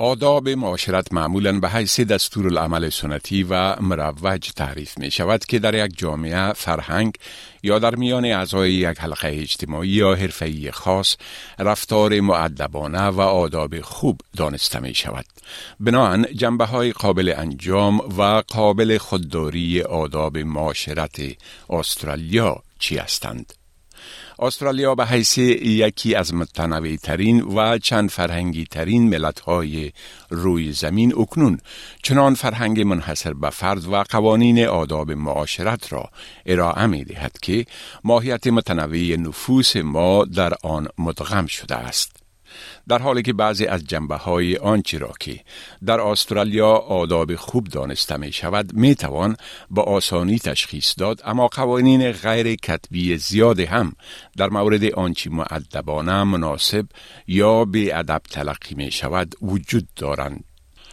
آداب معاشرت معمولا به حیث دستور العمل سنتی و مروج تعریف می شود که در یک جامعه فرهنگ یا در میان اعضای یک حلقه اجتماعی یا حرفه‌ای خاص رفتار مؤدبانه و آداب خوب دانسته می شود. بناهن جنبه های قابل انجام و قابل خودداری آداب معاشرت استرالیا چی هستند؟ استرالیا به حیث یکی از متنوع ترین و چند فرهنگی ترین ملت های روی زمین اکنون چنان فرهنگ منحصر به فرد و قوانین آداب معاشرت را ارائه می دهد که ماهیت متنوع نفوس ما در آن مدغم شده است. در حالی که بعضی از جنبه های آنچه را که در استرالیا آداب خوب دانسته می شود می توان با آسانی تشخیص داد اما قوانین غیر کتبی زیاد هم در مورد آنچه مؤدبانه مناسب یا با ادب تلقی می شود وجود دارند.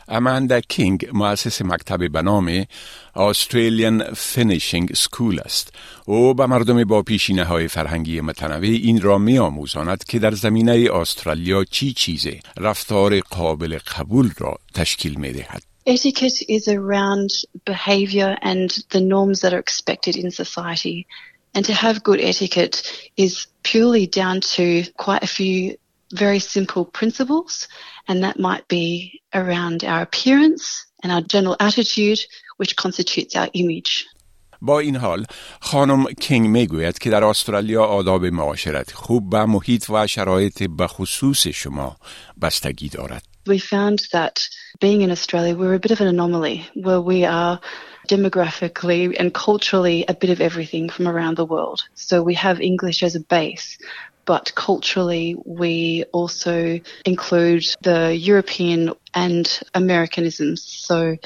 اماندا کینگ مؤسس مکتب به نام Australian Finishing School است او به مردم با پیشینه های فرهنگی متنوع این را می آموزاند که در زمینه استرالیا چی چیز رفتار قابل قبول را تشکیل می دهد Etiquette is around behavior and the norms that are expected in society. And to have good etiquette is purely down to quite a few very simple principles, and that might be around our appearance and our general attitude, which constitutes our image. با این حال خانم کینگ میگوید که در استرالیا آداب معاشرت خوب به محیط و شرایط به خصوص شما بستگی دارد. We found that being in Australia we're a bit of an anomaly where we are demographically and culturally a bit of everything from around the world. So we have English as a base, but culturally we also include the European and Americanisms. So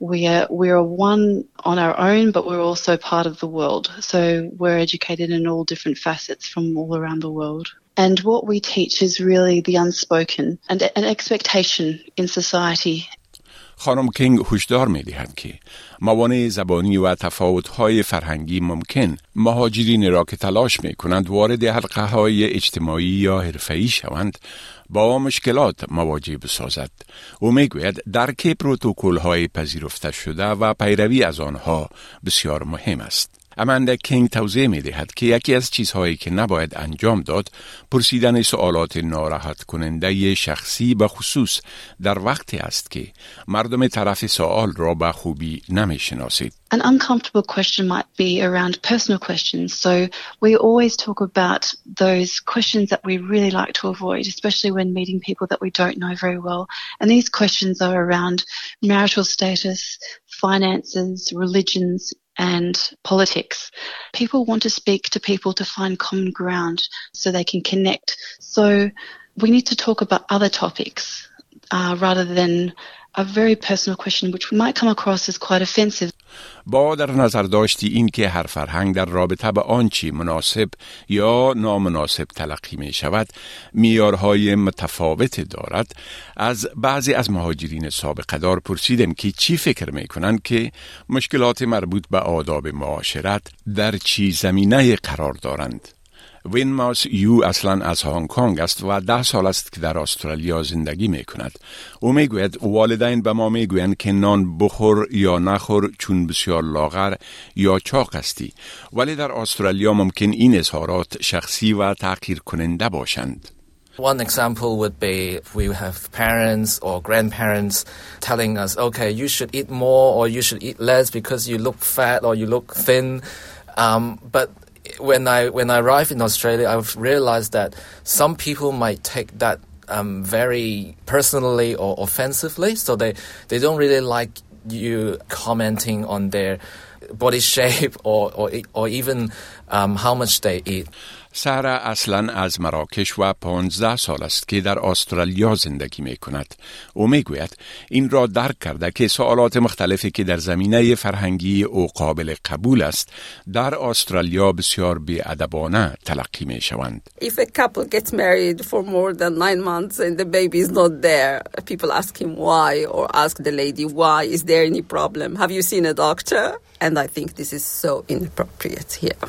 we are we are one on our own, but we're also part of the world. So we're educated in all different facets from all around the world. And what we teach is really the unspoken and an expectation in society خانم کینگ هشدار می دهد که موانع زبانی و های فرهنگی ممکن مهاجرین را که تلاش می کنند وارد حلقه های اجتماعی یا حرفه‌ای شوند با مشکلات مواجه بسازد. او می‌گوید درک پروتکل های پذیرفته شده و پیروی از آنها بسیار مهم است. اماندا کینگ توضیح می دهد که یکی از چیزهایی که نباید انجام داد پرسیدن سوالات ناراحت کننده شخصی به خصوص در وقتی است که مردم طرف سوال را به خوبی نمی شناسید. An uncomfortable question might be around personal questions. So we always talk about those questions that we really like to avoid, especially when meeting people that we don't know very well. And these questions are around marital status, finances, religions, and politics. People want to speak to people to find common ground so they can connect. So we need to talk about other topics با در نظر داشتی این که هر فرهنگ در رابطه به آنچه مناسب یا نامناسب تلقی می شود میارهای متفاوت دارد. از بعضی از مهاجرین سابقه دار پرسیدم که چی فکر می کنند که مشکلات مربوط به آداب معاشرت در چی زمینه قرار دارند؟ وین ماس یو اصلا از هنگ کنگ است و ده سال است که در استرالیا زندگی می کند. او می گوید والدین به ما می گویند که نان بخور یا نخور چون بسیار لاغر یا چاق استی. ولی در استرالیا ممکن این اظهارات شخصی و تغییر کننده باشند. One example would be if we have parents or grandparents telling us, okay, you should eat more or you should eat less because you look fat or you look thin. Um, but when I when I arrived in Australia, I've realized that some people might take that um, very personally or offensively, so they they don't really like you commenting on their body shape or or or even um, how much they eat. سارا اصلا از مراکش و پانزده سال است که در استرالیا زندگی می کند. او می گوید این را درک کرده که سوالات مختلفی که در زمینه فرهنگی او قابل قبول است در استرالیا بسیار ادبانه تلقی می شوند. If a couple gets married for more than nine months and the baby is not there, people ask him why or ask the lady why, is there any problem? Have you seen a doctor? And I think this is so inappropriate here.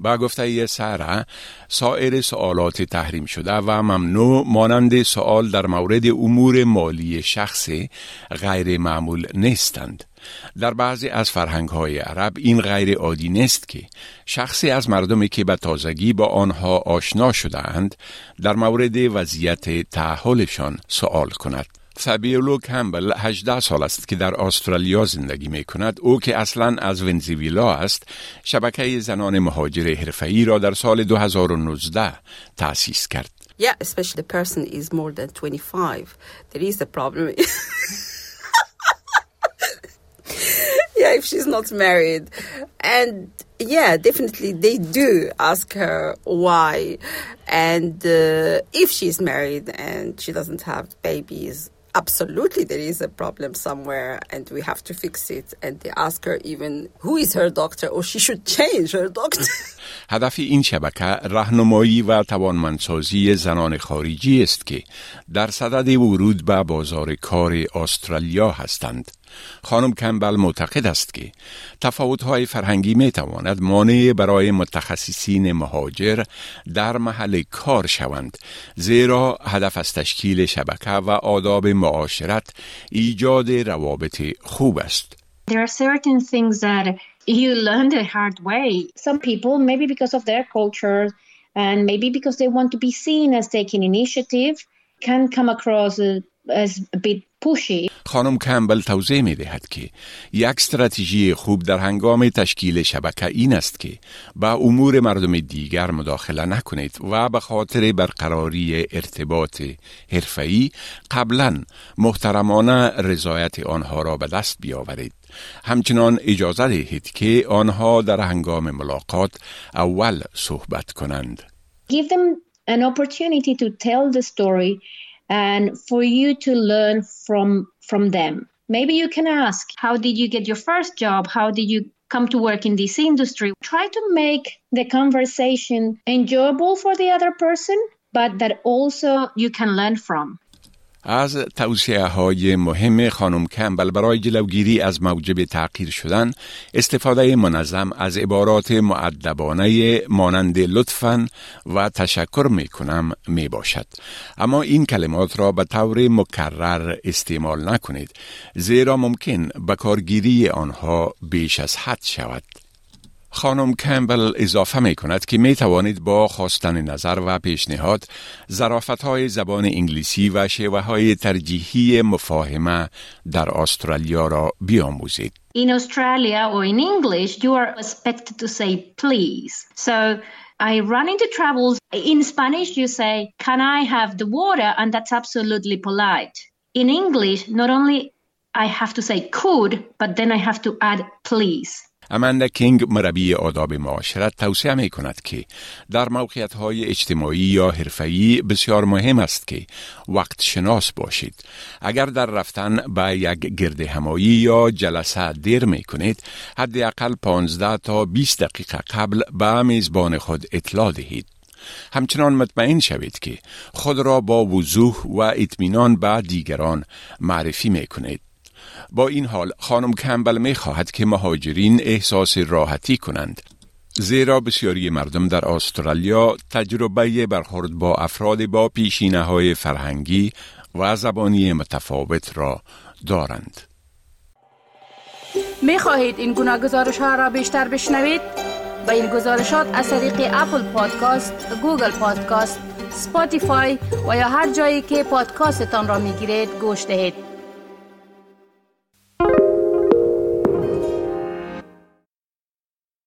با گفته سارا سایر سوالات تحریم شده و ممنوع مانند سوال در مورد امور مالی شخصی غیر معمول نیستند. در بعضی از فرهنگ های عرب این غیر عادی نیست که شخصی از مردمی که به تازگی با آنها آشنا شده اند در مورد وضعیت تحولشان سوال کند. فابیولو کمبل 18 سال است که در استرالیا زندگی می کند او که اصلا از ونزویلا است شبکه زنان مهاجر حرفه‌ای را در سال 2019 تأسیس کرد Yeah, especially the person is more than 25. There is a problem. yeah, if she's not married. And yeah, definitely they do ask her why. And uh, if she's married and she doesn't have babies, absolutely there is a problem somewhere and we have to fix it. And they ask her even who is her doctor? Or she should change her doctor هدف این شبکه راهنمایی و توانمندسازی زنان خارجی است که در صدد ورود به بازار کار استرالیا هستند. خانم کمبل معتقد است که تفاوت‌های فرهنگی می تواند مانع برای متخصصین مهاجر در محل کار شوند زیرا هدف از تشکیل شبکه و آداب معاشرت ایجاد روابط خوب است. There are certain things that you learn the hard way. Some people, maybe because of their culture and maybe because they want to be seen as taking initiative, can come across pushy. خانم کمبل توضیح می دهد که یک استراتژی خوب در هنگام تشکیل شبکه این است که با امور مردم دیگر مداخله نکنید و به خاطر برقراری ارتباط حرفه‌ای قبلا محترمانه رضایت آنها را به دست بیاورید. همچنان اجازه دهید که آنها در هنگام ملاقات اول صحبت کنند. Give them an opportunity to tell the story and for you to learn from from them. Maybe you can ask, how did you get your first job? How did you come to work in this industry? Try to make the conversation enjoyable for the other person, but that also you can learn from. از توصیه های مهم خانم کمبل برای جلوگیری از موجب تغییر شدن استفاده منظم از عبارات معدبانه مانند لطفا و تشکر می کنم می باشد اما این کلمات را به طور مکرر استعمال نکنید زیرا ممکن به کارگیری آنها بیش از حد شود. خانم کمبل اضافه می کند که می توانید با خواستن نظر و پیشنهاد زرافت های زبان انگلیسی و شیوه های ترجیحی مفاهمه در استرالیا را بیاموزید. In Australia or in English, you are expected to say please. So I run into troubles. In Spanish, you say, Can I have the water? And that's absolutely polite. In English, not only I have to say could, but then I have to add please. اماندا کینگ مربی آداب معاشرت توصیه می کند که در موقعیت های اجتماعی یا حرفه‌ای بسیار مهم است که وقت شناس باشید. اگر در رفتن به یک گرد همایی یا جلسه دیر می کنید، حداقل 15 تا 20 دقیقه قبل به میزبان خود اطلاع دهید. همچنان مطمئن شوید که خود را با وضوح و اطمینان به دیگران معرفی می کنید. با این حال خانم کمبل می خواهد که مهاجرین احساس راحتی کنند زیرا بسیاری مردم در استرالیا تجربه برخورد با افراد با پیشینه های فرهنگی و زبانی متفاوت را دارند. می خواهید این گناه گزارش ها را بیشتر بشنوید؟ با این گزارشات از طریق Apple Podcast، Google Podcast، Spotify و یا هر جایی که پادکاستتان را می گیرید گوش دهید.